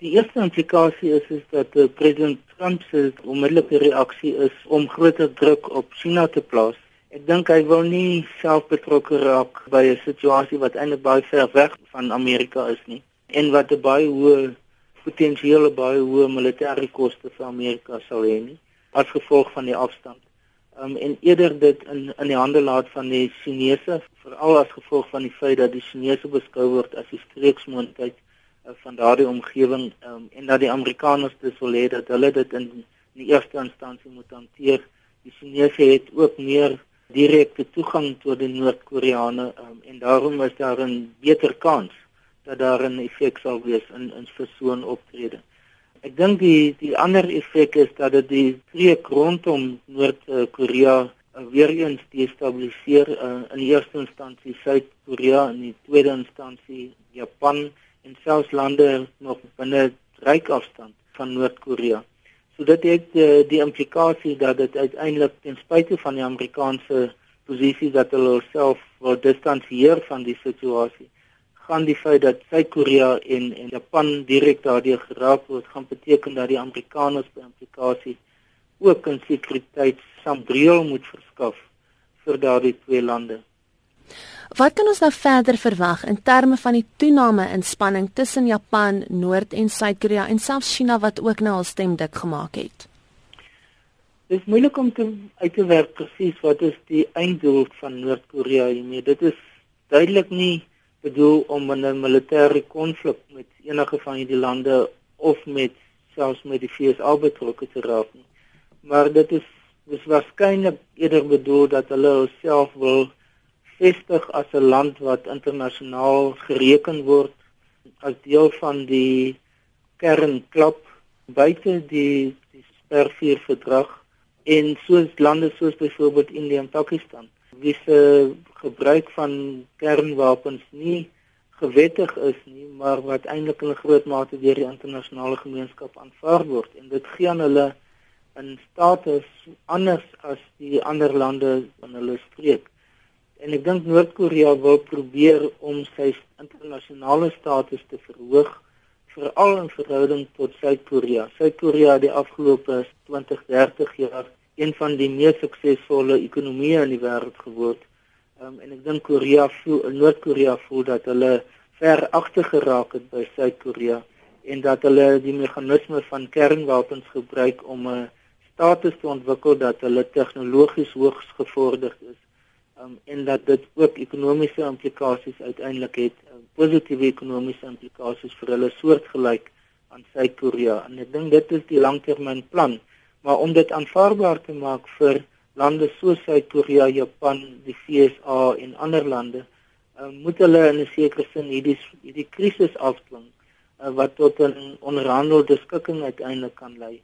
Die eerste implikasie is is dat uh, president Trump se onmiddellike reaksie is om groter druk op China te plaas. Ek dink hy wil nie self betrokke raak by 'n situasie wat eintlik baie ver weg van Amerika is nie en wat 'n baie hoë potensiële baie hoë militêre koste vir Amerika sal hê nie as gevolg van die afstand. Um, en eerder dit in in die hande laat van die Chinese veral as gevolg van die feit dat die Chinese beskou word as die streeksmoondheid uh, van daardie omgewing um, en dat die Amerikaners dis wil hê dat hulle dit in, in die eerste instansie moet hanteer. Die Chinese het ook meer direkte toegang tot die Noord-Koreane um, en daarom is daar 'n beter kans dat daar 'n effek sal wees in in versoon optrede. Ek dink die die ander effek is dat dit die streek rondom Noord-Korea uh, weer eens destabiliseer uh, in eerste instansie Suid-Korea en in die tweede instansie Japan en selfs lande nog binne reikafstand van Noord-Korea. So dit het uh, die implikasie dat dit uiteindelik ten spyte van die Amerikaanse posisie dat hulle self wil distansieer van die situasie gaan die feit dat Suid-Korea en en Japan direk daardeur geraak word, gaan beteken dat die Amerikaners by implikasie ook 'n sekuriteitssambreel moet verskaf vir daardie twee lande. Wat kan ons nou verder verwag in terme van die toename in spanning tussen Japan, Noord- en Suid-Korea en selfs China wat ook nou al stem dik gemaak het? Dit is moeilik om te uit te werk presies wat is die einddoel van Noord-Korea hiermee. Dit is duidelik nie bedoel om in 'n militêre konflik met enige van hierdie lande of met selfs met die VSA betrokke te raak nie. Maar dit is dis waarskynlik eerder bedoel dat hulle self wil vestig as 'n land wat internasionaal gereken word as deel van die kernklub buite die die spervuur verdrag en soos lande soos byvoorbeeld Indië en Pakistan wie se gebruik van kernwapens nie gewettig is nie, maar wat eintlik in groot mate deur die internasionale gemeenskap aanvaar word en dit gee aan hulle 'n status anders as die ander lande in hulle streek. Ek dink Noord-Korea wil probeer om sy internasionale status te verhoog veral in verhouding tot Suid-Korea. Suid-Korea het die afgelope 20, 30 jaar een van die mees suksesvolle ekonomieë in die wêreld geword. Um, en ek dink Korea Noord-Korea voel dat hulle ver agter geraak het by Suid-Korea en dat hulle die meganisme van kernwapens gebruik om 'n status te ontwikkel dat hulle tegnologies hoogs gevorderd is. Um, en dat dit ook ekonomiese implikasies uiteindelik het, um, positiewe ekonomiese implikasies vir hulle soortgelyk aan Suid-Korea. En ek dink dit is die langtermynplan maar om dit aanvaarbaar te maak vir lande soos Suid-Korea, Japan, die VSA en ander lande, uh, moet hulle in 'n sekere sin hierdie hierdie krisis afdwing uh, wat tot 'n onderhandelde skikking uiteindelik kan lei.